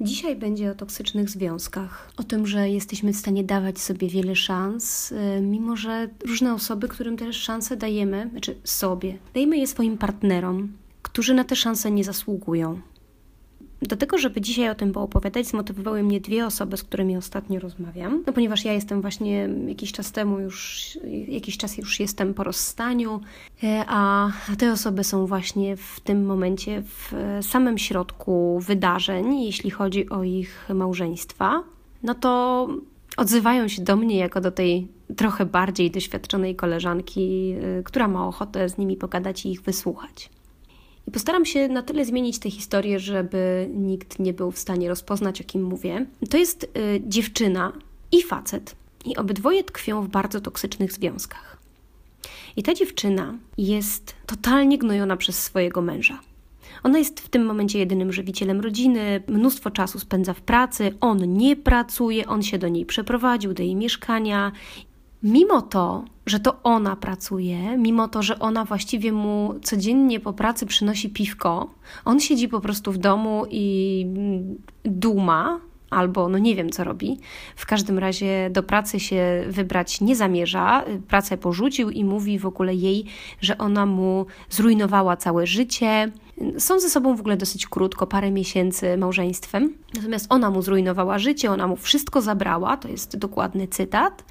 Dzisiaj będzie o toksycznych związkach, o tym, że jesteśmy w stanie dawać sobie wiele szans, y, mimo że różne osoby, którym te szanse dajemy, znaczy sobie, dajemy je swoim partnerom, którzy na te szanse nie zasługują. Do tego, żeby dzisiaj o tym poopowiadać, zmotywowały mnie dwie osoby, z którymi ostatnio rozmawiam. No ponieważ ja jestem właśnie jakiś czas temu już, jakiś czas już jestem po rozstaniu, e, a te osoby są właśnie w tym momencie w samym środku wydarzeń, jeśli chodzi o ich małżeństwa. No to odzywają się do mnie jako do tej trochę bardziej doświadczonej koleżanki, e, która ma ochotę z nimi pogadać i ich wysłuchać. I postaram się na tyle zmienić tę historię, żeby nikt nie był w stanie rozpoznać, o kim mówię. To jest y, dziewczyna i facet. I obydwoje tkwią w bardzo toksycznych związkach. I ta dziewczyna jest totalnie gnojona przez swojego męża. Ona jest w tym momencie jedynym żywicielem rodziny, mnóstwo czasu spędza w pracy, on nie pracuje, on się do niej przeprowadził, do jej mieszkania Mimo to, że to ona pracuje, mimo to, że ona właściwie mu codziennie po pracy przynosi piwko, on siedzi po prostu w domu i duma, albo no nie wiem co robi. W każdym razie do pracy się wybrać nie zamierza, pracę porzucił i mówi w ogóle jej, że ona mu zrujnowała całe życie. Są ze sobą w ogóle dosyć krótko, parę miesięcy małżeństwem. Natomiast ona mu zrujnowała życie, ona mu wszystko zabrała, to jest dokładny cytat.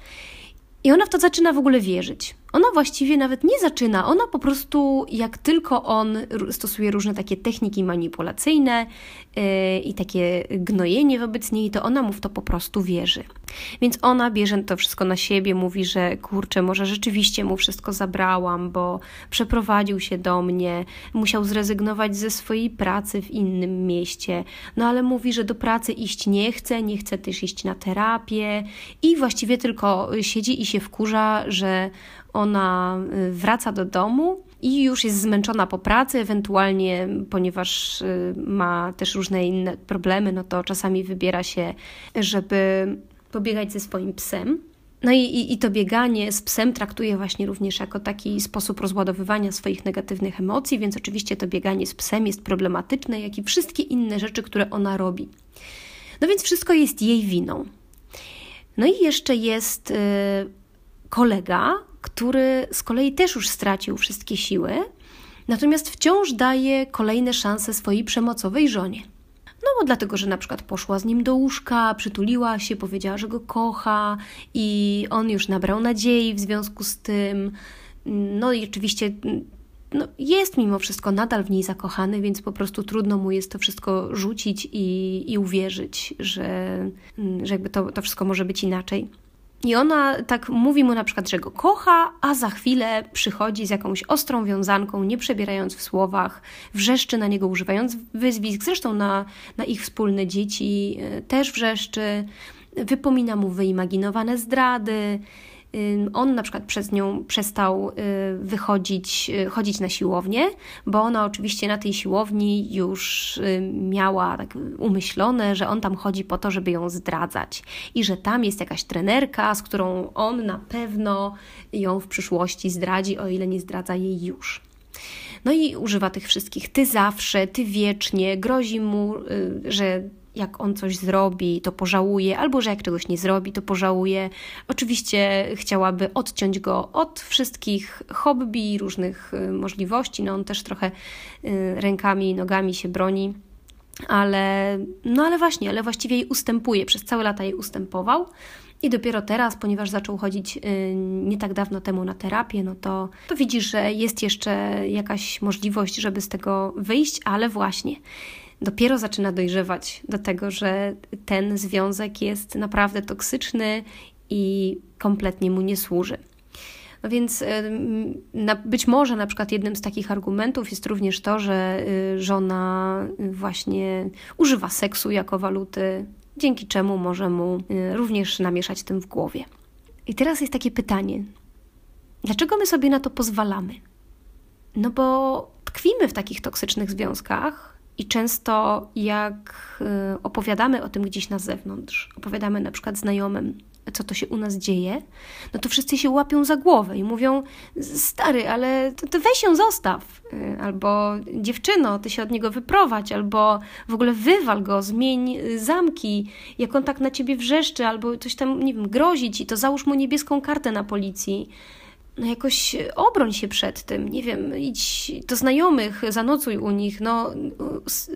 I ona w to zaczyna w ogóle wierzyć. Ona właściwie nawet nie zaczyna, ona po prostu, jak tylko on stosuje różne takie techniki manipulacyjne yy, i takie gnojenie wobec niej, to ona mu w to po prostu wierzy. Więc ona bierze to wszystko na siebie, mówi, że kurczę, może rzeczywiście mu wszystko zabrałam, bo przeprowadził się do mnie, musiał zrezygnować ze swojej pracy w innym mieście, no ale mówi, że do pracy iść nie chce, nie chce też iść na terapię i właściwie tylko siedzi i się wkurza, że ona y, wraca do domu i już jest zmęczona po pracy, ewentualnie, ponieważ y, ma też różne inne problemy, no to czasami wybiera się, żeby pobiegać ze swoim psem. No i, i, i, to bieganie z psem traktuje właśnie również jako taki sposób rozładowywania swoich negatywnych emocji, więc oczywiście to bieganie z psem jest problematyczne, jak i wszystkie inne rzeczy, które ona robi. No więc wszystko jest jej winą. No i jeszcze jest y, kolega, który z kolei też już stracił wszystkie siły, natomiast wciąż daje kolejne szanse swojej przemocowej żonie. No bo dlatego, że na przykład poszła z nim do łóżka, przytuliła się, powiedziała, że go kocha i on już nabrał nadziei w związku z tym. No i oczywiście no, jest mimo wszystko nadal w niej zakochany, więc po prostu trudno mu jest to wszystko rzucić i, i uwierzyć, że, że jakby to, to wszystko może być inaczej. I ona tak mówi mu na przykład, że go kocha, a za chwilę przychodzi z jakąś ostrą wiązanką, nie przebierając w słowach, wrzeszczy na niego używając wyzwisk, zresztą na, na ich wspólne dzieci e, też wrzeszczy, wypomina mu wyimaginowane zdrady, on na przykład przez nią przestał y, wychodzić, y, chodzić na siłownię, bo ona oczywiście na tej siłowni już y, miała tak umyślone, że on tam chodzi po to, żeby ją zdradzać i że tam jest jakaś trenerka, z którą on na pewno ją w przyszłości zdradzi, o ile nie zdradza jej już. No i używa tych wszystkich ty zawsze, ty wiecznie, grozi mu, że jak on coś zrobi, to pożałuje, albo że jak czegoś nie zrobi, to pożałuje. Oczywiście chciałaby odciąć go od wszystkich hobby, różnych y, możliwości. No on też trochę y, rękami i nogami się broni. Ale, no ale właśnie, ale właściwie jej ustępuje, przez całe lata jej ustępował. I dopiero teraz, ponieważ zaczął chodzić y, nie tak dawno temu na terapię, no to, to widzisz, że jest jeszcze jakaś możliwość, żeby z tego wyjść, ale właśnie dopiero zaczyna dojrzewać do tego, że ten związek jest naprawdę toksyczny i kompletnie mu nie służy. No więc być może na przykład jednym z takich argumentów jest również to, że y, żona właśnie używa seksu jako waluty, dzięki czemu może mu y, również namieszać tym w głowie. I teraz jest takie pytanie: dlaczego my sobie na to pozwalamy? No bo tkwimy w takich toksycznych związkach, i często jak y, opowiadamy o tym gdzieś na zewnątrz, opowiadamy na przykład znajomym, co to się u nas dzieje, no to wszyscy się łapią za głowę i mówią: Stary, ale to, to weź ją zostaw. Y, albo dziewczyno, ty się od niego wyprowadź, albo w ogóle wywal go, zmień y, zamki. Jak on tak na ciebie wrzeszczy, albo coś tam, nie wiem, grozi ci, to załóż mu niebieską kartę na policji no jakoś obroń się przed tym, nie wiem, idź do znajomych, zanocuj u nich, no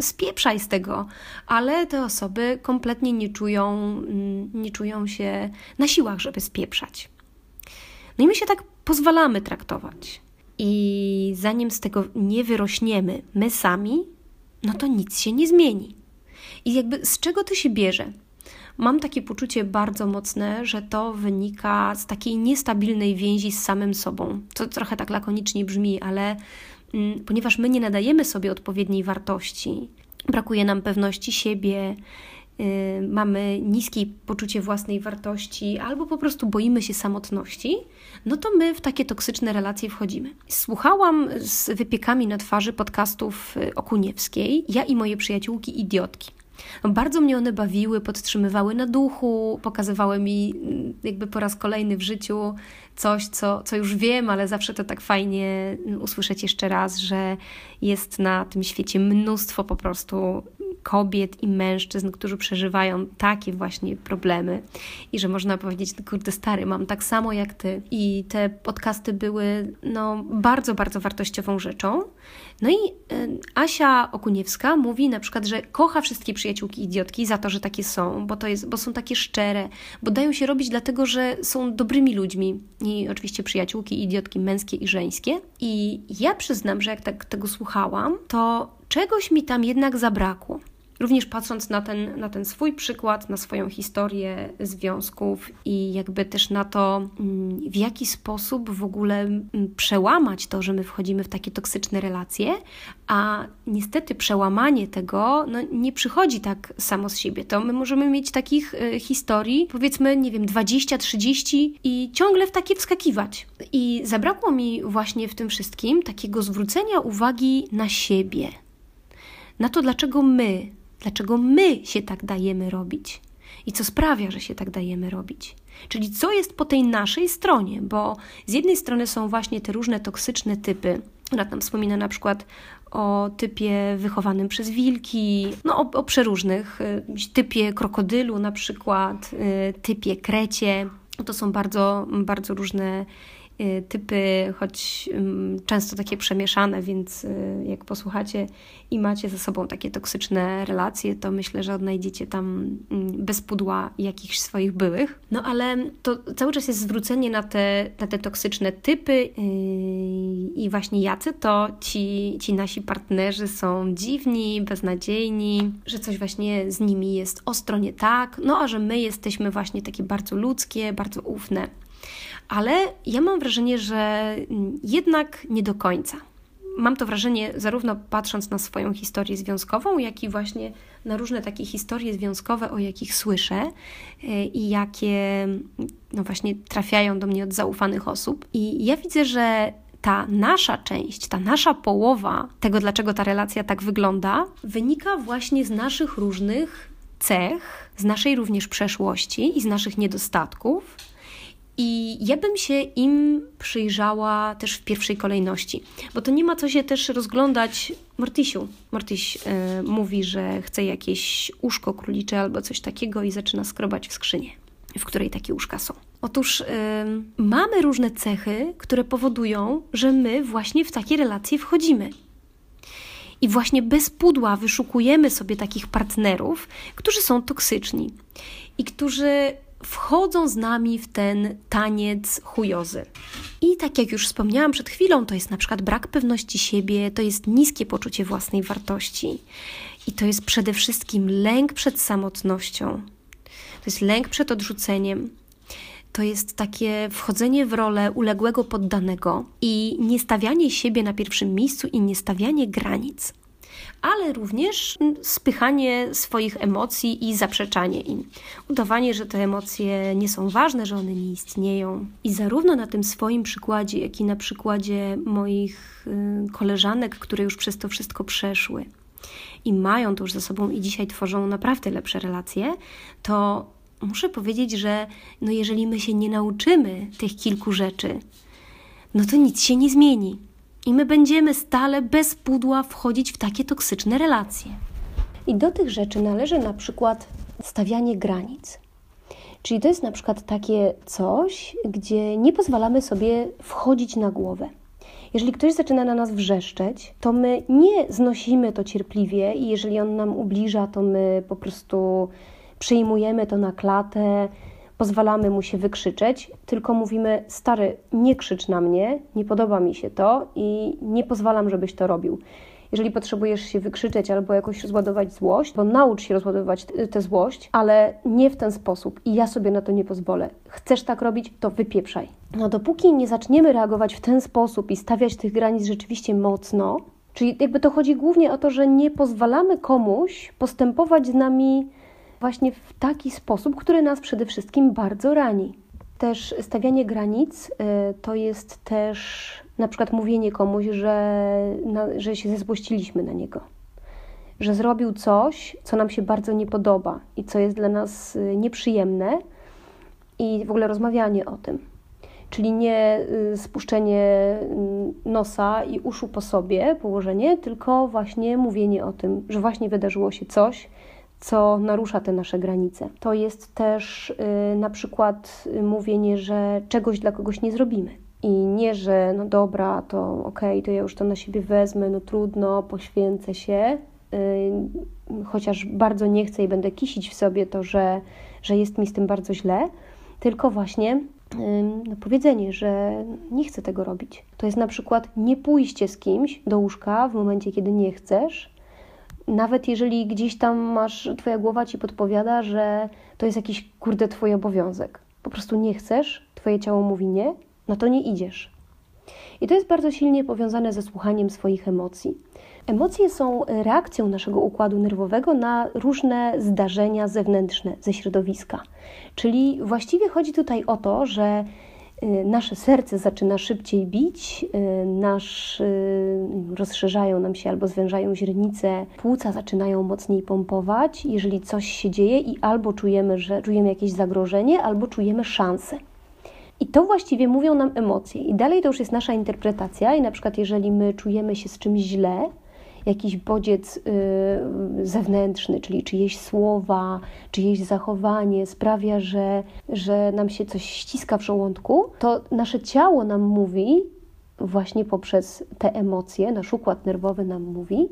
spieprzaj z tego. Ale te osoby kompletnie nie czują, mm, nie czują się na siłach, żeby spieprzać. No i my się tak pozwalamy traktować. I zanim z tego nie wyrośniemy my sami, no to nic się nie zmieni. I jakby z czego to się bierze? Mam takie poczucie bardzo mocne, że to wynika z takiej niestabilnej więzi z samym sobą. To trochę tak lakonicznie brzmi, ale mm, ponieważ my nie nadajemy sobie odpowiedniej wartości, brakuje nam pewności siebie, yy, mamy niskie poczucie własnej wartości albo po prostu boimy się samotności, no to my w takie toksyczne relacje wchodzimy. Słuchałam z wypiekami na twarzy podcastów y, Okuniewskiej, ja i moje przyjaciółki idiotki. No, bardzo mnie one bawiły, podtrzymywały na duchu, pokazywały mi mm, jakby po raz kolejny w życiu coś, co, co już wiem, ale zawsze to tak fajnie mm, usłyszeć jeszcze raz, że jest na tym świecie mnóstwo po prostu kobiet i mężczyzn, którzy przeżywają takie właśnie problemy i że można powiedzieć, no kurde stary, mam tak samo jak ty. I te podcasty były no, bardzo, bardzo wartościową rzeczą. No i y, Asia Okuniewska mówi na przykład, że kocha wszystkie przyjaciółki idiotki za to, że takie są, bo, to jest, bo są takie szczere, bo dają się robić dlatego, że są dobrymi ludźmi. I oczywiście przyjaciółki idiotki męskie i żeńskie. I ja przyznam, że jak tak tego słuchałam, to czegoś mi tam jednak zabrakło. Również patrząc na ten, na ten swój przykład, na swoją historię związków i jakby też na to, mm, w jaki sposób w ogóle mm, przełamać to, że my wchodzimy w takie toksyczne relacje, a niestety przełamanie tego no, nie przychodzi tak samo z siebie. To my możemy mieć takich y, historii, powiedzmy, nie wiem, 20, 30 i ciągle w takie wskakiwać. I zabrakło mi właśnie w tym wszystkim takiego zwrócenia uwagi na siebie. Na to, dlaczego my Dlaczego my się tak dajemy robić? I co sprawia, że się tak dajemy robić? Czyli co jest po tej naszej stronie? Bo z jednej strony są właśnie te różne toksyczne typy. Rat nam wspomina na przykład o typie wychowanym przez wilki, no o, o przeróżnych, y, typie krokodylu na przykład, y, typie krecie. To są bardzo, bardzo różne typy, choć często takie przemieszane, więc y, jak posłuchacie i macie ze sobą takie toksyczne relacje, to myślę, że odnajdziecie tam bez pudła jakichś swoich byłych. No ale to cały czas jest zwrócenie na te, na te toksyczne typy yy, i właśnie jacy to ci, ci nasi partnerzy są dziwni, beznadziejni, że coś właśnie z nimi jest ostro nie tak, no a że my jesteśmy właśnie takie bardzo ludzkie, bardzo ufne ale ja mam wrażenie, że jednak nie do końca. Mam to wrażenie, zarówno patrząc na swoją historię związkową, jak i właśnie na różne takie historie związkowe, o jakich słyszę e, i jakie no właśnie trafiają do mnie od zaufanych osób. I ja widzę, że ta nasza część, ta nasza połowa tego, dlaczego ta relacja tak wygląda, wynika właśnie z naszych różnych cech, z naszej również przeszłości i z naszych niedostatków i ja bym się im przyjrzała też w pierwszej kolejności, bo to nie ma co się też rozglądać. Mortisiu, Mortiś y, mówi, że chce jakieś uszko królicze albo coś takiego i zaczyna skrobać w skrzynię, w której takie uszka są. Otóż y, mamy różne cechy, które powodują, że my właśnie w takie relacje wchodzimy. I właśnie bez pudła wyszukujemy sobie takich partnerów, którzy są toksyczni i którzy wchodzą z nami w ten taniec chujozy. I tak jak już wspomniałam przed chwilą, to jest na przykład brak pewności siebie, to jest niskie poczucie własnej wartości i to jest przede wszystkim lęk przed samotnością, to jest lęk przed odrzuceniem. To jest takie wchodzenie w rolę uległego poddanego i niestawianie siebie na pierwszym miejscu i niestawianie granic ale również spychanie swoich emocji i zaprzeczanie im. Udawanie, że te emocje nie są ważne, że one nie istnieją. I zarówno na tym swoim przykładzie, jak i na przykładzie moich y, koleżanek, które już przez to wszystko przeszły i mają to już ze sobą i dzisiaj tworzą naprawdę lepsze relacje, to muszę powiedzieć, że no jeżeli my się nie nauczymy tych kilku rzeczy, no to nic się nie zmieni. I my będziemy stale bez pudła wchodzić w takie toksyczne relacje. I do tych rzeczy należy na przykład stawianie granic. Czyli to jest na przykład takie coś, gdzie nie pozwalamy sobie wchodzić na głowę. Jeżeli ktoś zaczyna na nas wrzeszczeć, to my nie znosimy to cierpliwie i jeżeli on nam ubliża, to my po prostu przyjmujemy to na klatę, pozwalamy mu się wykrzyczeć, tylko mówimy: Stary, nie krzycz na mnie, nie podoba mi się to i nie pozwalam, żebyś to robił. Jeżeli potrzebujesz się wykrzyczeć albo jakoś rozładować złość, to naucz się rozładowywać tę złość, ale nie w ten sposób i ja sobie na to nie pozwolę. Chcesz tak robić, to wypieprzaj. No dopóki nie zaczniemy reagować w ten sposób i stawiać tych granic rzeczywiście mocno, czyli jakby to chodzi głównie o to, że nie pozwalamy komuś postępować z nami właśnie w taki sposób, który nas przede wszystkim bardzo rani. Też stawianie granic y, to jest też na przykład mówienie komuś, że, że się zezłościliśmy na niego, że zrobił coś, co nam się bardzo nie podoba i co jest dla nas y, nieprzyjemne, i w ogóle rozmawianie o tym. Czyli nie y, spuszczenie nosa i uszu po sobie, położenie, tylko właśnie mówienie o tym, że właśnie wydarzyło się coś, co narusza te nasze granice. To jest też y, na przykład mówienie, że czegoś dla kogoś nie zrobimy. I nie, że no dobra, to okej, okay, to ja już to na siebie wezmę, no trudno, poświęcę się, y, chociaż bardzo nie chcę i będę kisić w sobie to, że, że jest mi z tym bardzo źle, tylko właśnie no, powiedzenie, że nie chcę tego robić. To jest na przykład nie pójście z kimś do łóżka w momencie, kiedy nie chcesz, nawet jeżeli gdzieś tam masz, twoja głowa ci podpowiada, że to jest jakiś kurde twój obowiązek. Po prostu nie chcesz, twoje ciało mówi nie, no to nie idziesz. I to jest bardzo silnie powiązane ze słuchaniem swoich emocji. Emocje są reakcją naszego układu nerwowego na różne zdarzenia zewnętrzne ze środowiska. Czyli właściwie chodzi tutaj o to, że nasze serce zaczyna szybciej bić, y, nasz, y, rozszerzają nam się albo zwężają źrenice, płuca zaczynają mocniej pompować, jeżeli coś się dzieje i albo czujemy, że czujemy jakieś zagrożenie, albo czujemy szansę. I to właściwie mówią nam emocje. I dalej to już jest nasza interpretacja. I na przykład, jeżeli my czujemy się z czymś źle, jakiś bodziec y, zewnętrzny, czyli czyjeś słowa, czyjeś zachowanie sprawia, że, że nam się coś ściska w żołądku, to nasze ciało nam mówi, właśnie poprzez te emocje, nasz układ nerwowy nam mówi,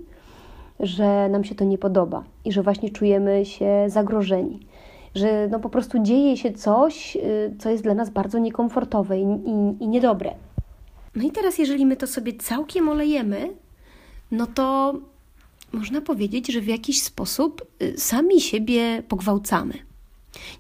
że nam się to nie podoba i że właśnie czujemy się zagrożeni. Że no po prostu dzieje się coś, y, co jest dla nas bardzo niekomfortowe i, i, i niedobre. No i teraz, jeżeli my to sobie całkiem olejemy, no to można powiedzieć, że w jakiś sposób y, sami siebie pogwałcamy.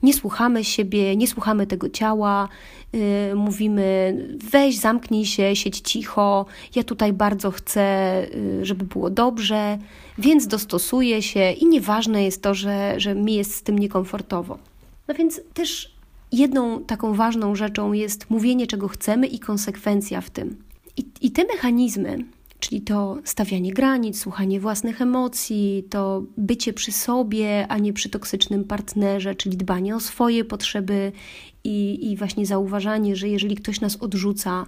Nie słuchamy siebie, nie słuchamy tego ciała, yy, mówimy: weź, zamknij się, siedź cicho, ja tutaj bardzo chcę, yy, żeby było dobrze, więc dostosuję się i nieważne jest to, że, że mi jest z tym niekomfortowo. No więc też jedną taką ważną rzeczą jest mówienie, czego chcemy i konsekwencja w tym. I, i te mechanizmy, czyli to stawianie granic, słuchanie własnych emocji, to bycie przy sobie, a nie przy toksycznym partnerze, czyli dbanie o swoje potrzeby i, i właśnie zauważanie, że jeżeli ktoś nas odrzuca,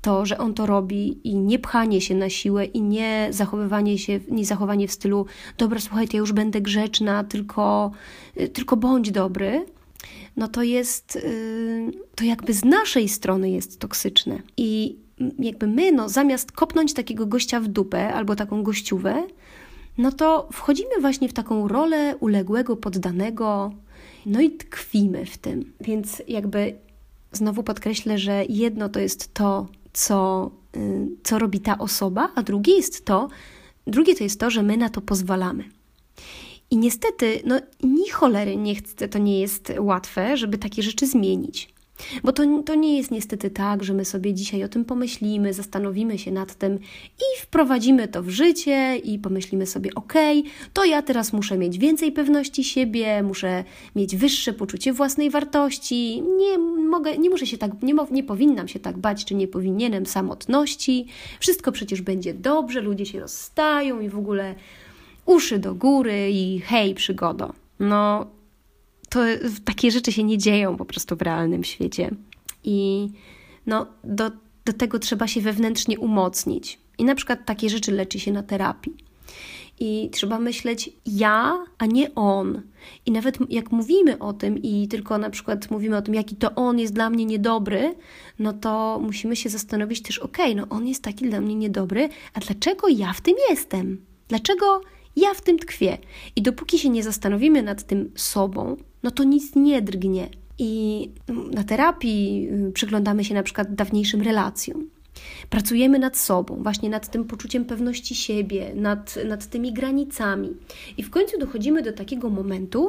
to, że on to robi i nie pchanie się na siłę i nie zachowywanie się, nie zachowanie w stylu dobra, słuchaj, to ja już będę grzeczna, tylko, tylko bądź dobry, no to jest, y, to jakby z naszej strony jest toksyczne. I jakby my, no, zamiast kopnąć takiego gościa w dupę albo taką gościówę, no to wchodzimy właśnie w taką rolę uległego, poddanego, no i tkwimy w tym. Więc jakby znowu podkreślę, że jedno to jest to, co, y, co robi ta osoba, a drugie jest to, drugie to jest to, że my na to pozwalamy. I niestety, no, ni cholery nie chcę, to nie jest łatwe, żeby takie rzeczy zmienić. Bo to, to nie jest niestety tak, że my sobie dzisiaj o tym pomyślimy, zastanowimy się nad tym i wprowadzimy to w życie i pomyślimy sobie, ok, to ja teraz muszę mieć więcej pewności siebie, muszę mieć wyższe poczucie własnej wartości, nie mogę, nie muszę się tak, nie, nie powinnam się tak bać, czy nie powinienem samotności, wszystko przecież będzie dobrze, ludzie się rozstają i w ogóle uszy do góry i hej, przygodo. No, to takie rzeczy się nie dzieją po prostu w realnym świecie. I no, do, do tego trzeba się wewnętrznie umocnić. I na przykład takie rzeczy leczy się na terapii. I trzeba myśleć ja, a nie on. I nawet jak mówimy o tym i tylko na przykład mówimy o tym, jaki to on jest dla mnie niedobry, no to musimy się zastanowić też, okej, okay, no on jest taki dla mnie niedobry, a dlaczego ja w tym jestem? Dlaczego ja w tym tkwię? I dopóki się nie zastanowimy nad tym sobą, no to nic nie drgnie. I na terapii y, przyglądamy się na przykład dawniejszym relacjom. Pracujemy nad sobą, właśnie nad tym poczuciem pewności siebie, nad, nad tymi granicami. I w końcu dochodzimy do takiego momentu,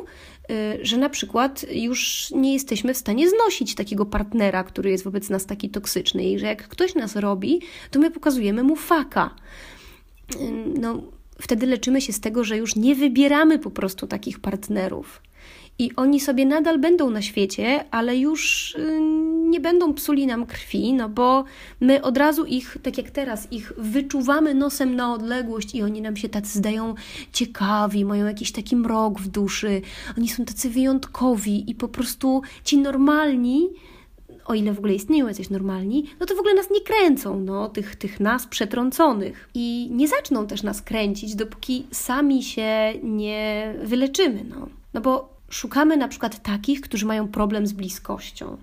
y, że na przykład już nie jesteśmy w stanie znosić takiego partnera, który jest wobec nas taki toksyczny, i że jak ktoś nas robi, to my pokazujemy mu faka. Y, no, wtedy leczymy się z tego, że już nie wybieramy po prostu takich partnerów. I oni sobie nadal będą na świecie, ale już y, nie będą psuli nam krwi, no bo my od razu ich, tak jak teraz, ich wyczuwamy nosem na odległość i oni nam się tacy zdają ciekawi, mają jakiś taki mrok w duszy, oni są tacy wyjątkowi i po prostu ci normalni, o ile w ogóle istnieją jacyś normalni, no to w ogóle nas nie kręcą, no, tych, tych nas przetrąconych. I nie zaczną też nas kręcić, dopóki sami się nie wyleczymy, no. No bo Szukamy na przykład takich, którzy mają problem z bliskością.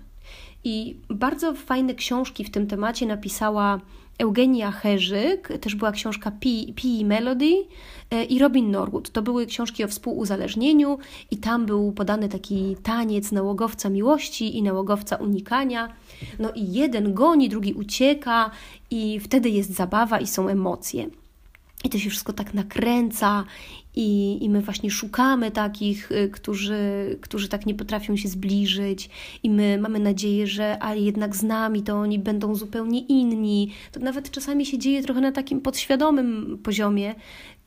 I bardzo fajne książki w tym temacie napisała Eugenia Herzyk, też była książka Pi Melody e, i Robin Norwood. To były książki o współuzależnieniu i tam był podany taki taniec nałogowca miłości i nałogowca unikania. No i jeden goni, drugi ucieka i wtedy jest zabawa i są emocje. I to się wszystko tak nakręca i, I my właśnie szukamy takich, y, którzy, którzy tak nie potrafią się zbliżyć, i my mamy nadzieję, że a jednak z nami to oni będą zupełnie inni. To nawet czasami się dzieje trochę na takim podświadomym poziomie,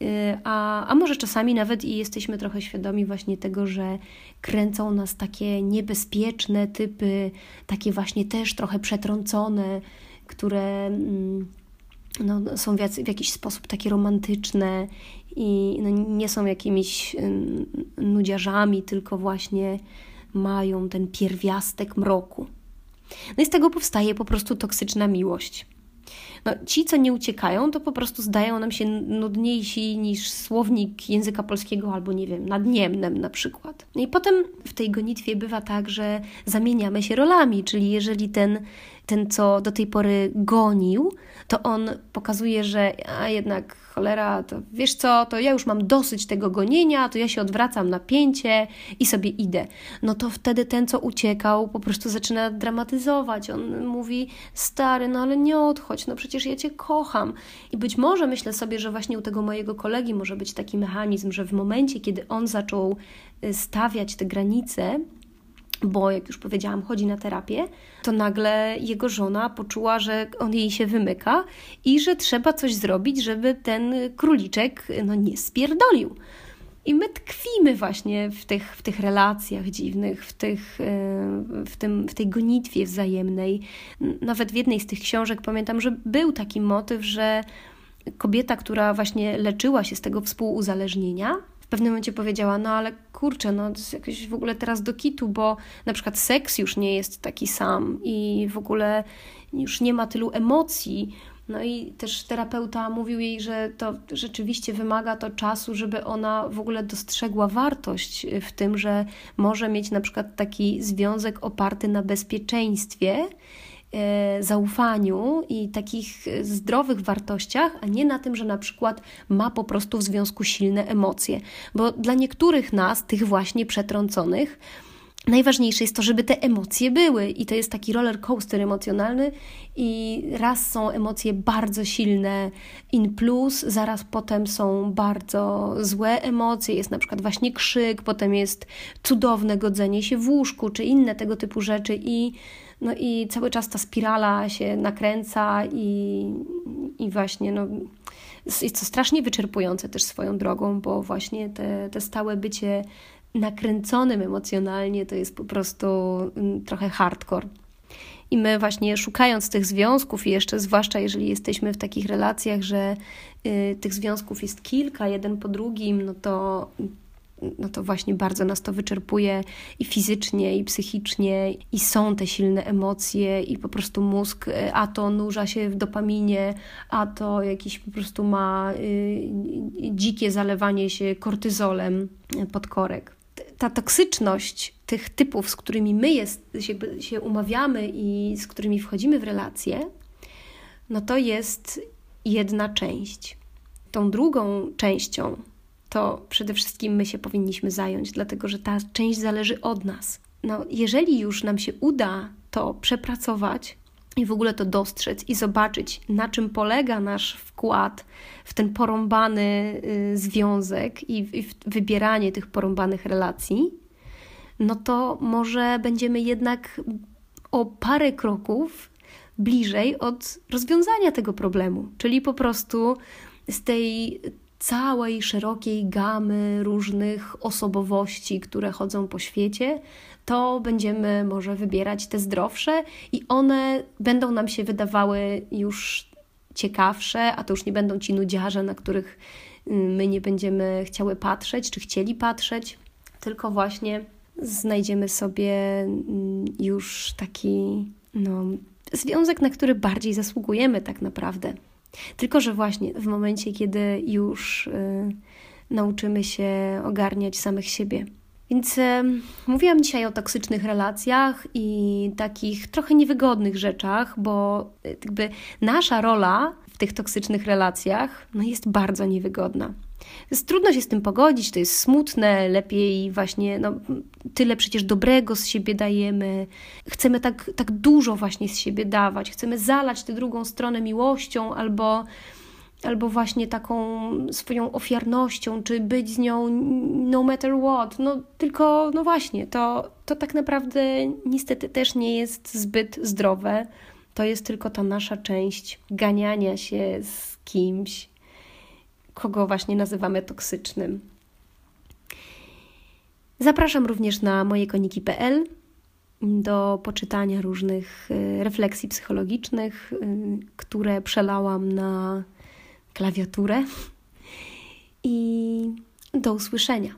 y, a, a może czasami nawet i jesteśmy trochę świadomi właśnie tego, że kręcą nas takie niebezpieczne typy, takie właśnie też trochę przetrącone, które. Mm, no, są w, w jakiś sposób takie romantyczne i no, nie są jakimiś nudziarzami, tylko właśnie mają ten pierwiastek mroku. No i z tego powstaje po prostu toksyczna miłość. No, ci, co nie uciekają, to po prostu zdają nam się nudniejsi niż słownik języka polskiego albo, nie wiem, nadniemnem na przykład. No i potem w tej gonitwie bywa tak, że zamieniamy się rolami, czyli jeżeli ten ten, co do tej pory gonił, to on pokazuje, że a jednak cholera, to wiesz co, to ja już mam dosyć tego gonienia, to ja się odwracam na pięcie i sobie idę. No to wtedy ten, co uciekał, po prostu zaczyna dramatyzować. On mówi, stary, no ale nie odchodź, no przecież ja cię kocham. I być może myślę sobie, że właśnie u tego mojego kolegi może być taki mechanizm, że w momencie, kiedy on zaczął y, stawiać te granice, bo jak już powiedziałam, chodzi na terapię, to nagle jego żona poczuła, że on jej się wymyka i że trzeba coś zrobić, żeby ten króliczek no, nie spierdolił. I my tkwimy właśnie w tych, w tych relacjach dziwnych, w, tych, e, w, tym, w tej gonitwie wzajemnej. Nawet w jednej z tych książek pamiętam, że był taki motyw, że kobieta, która właśnie leczyła się z tego współuzależnienia, pewnym momencie powiedziała, no ale kurczę, no to jest jakieś w ogóle teraz do kitu, bo na przykład seks już nie jest taki sam i w ogóle już nie ma tylu emocji. No i też terapeuta mówił jej, że to rzeczywiście wymaga to czasu, żeby ona w ogóle dostrzegła wartość w tym, że może mieć na przykład taki związek oparty na bezpieczeństwie zaufaniu i takich zdrowych wartościach, a nie na tym, że na przykład ma po prostu w związku silne emocje. Bo dla niektórych nas, tych właśnie przetrąconych, Najważniejsze jest to, żeby te emocje były, i to jest taki roller coaster emocjonalny. I raz są emocje bardzo silne, in plus, zaraz potem są bardzo złe emocje, jest na przykład właśnie krzyk, potem jest cudowne godzenie się w łóżku, czy inne tego typu rzeczy, i no i cały czas ta spirala się nakręca i, i właśnie no, jest to strasznie wyczerpujące też swoją drogą, bo właśnie te, te stałe bycie nakręconym emocjonalnie to jest po prostu mm, trochę hardcore. I my właśnie szukając tych związków, i jeszcze zwłaszcza jeżeli jesteśmy w takich relacjach, że y, tych związków jest kilka, jeden po drugim, no to no to właśnie bardzo nas to wyczerpuje i fizycznie, i psychicznie, i są te silne emocje, i po prostu mózg, e, a to nurza się w dopaminie, a to jakiś po prostu ma y, dzikie zalewanie się kortyzolem podkorek. Ta toksyczność tych typów, z którymi my jest, się, się umawiamy i z którymi wchodzimy w relacje, no to jest jedna część. Tą drugą częścią to przede wszystkim my się powinniśmy zająć, dlatego że ta część zależy od nas. No, jeżeli już nam się uda to przepracować i w ogóle to dostrzec i zobaczyć, na czym polega nasz wkład w ten porąbany y, związek i w, i w wybieranie tych porąbanych relacji, no to może będziemy jednak o parę kroków bliżej od rozwiązania tego problemu, czyli po prostu z tej całej szerokiej gamy różnych osobowości, które chodzą po świecie, to będziemy może wybierać te zdrowsze i one będą nam się wydawały już ciekawsze, a to już nie będą ci nudziarze, na których mm, my nie będziemy chciały patrzeć, czy chcieli patrzeć, tylko właśnie znajdziemy sobie mm, już taki no, związek, na który bardziej zasługujemy tak naprawdę. Tylko, że właśnie w momencie, kiedy już y, nauczymy się ogarniać samych siebie. Więc y, mówiłam dzisiaj o toksycznych relacjach i takich trochę niewygodnych rzeczach, bo y, jakby nasza rola w tych toksycznych relacjach no, jest bardzo niewygodna. Jest trudno się z tym pogodzić, to jest smutne, lepiej właśnie, no, tyle przecież dobrego z siebie dajemy. Chcemy tak, tak dużo właśnie z siebie dawać, chcemy zalać tę drugą stronę miłością albo, albo właśnie taką swoją ofiarnością, czy być z nią no matter what. No tylko, no właśnie, to, to tak naprawdę niestety też nie jest zbyt zdrowe. To jest tylko ta nasza część ganiania się z kimś, kogo właśnie nazywamy toksycznym. Zapraszam również na mojekoniki.pl do poczytania różnych y, refleksji psychologicznych, y, które przelałam na klawiaturę. I do usłyszenia.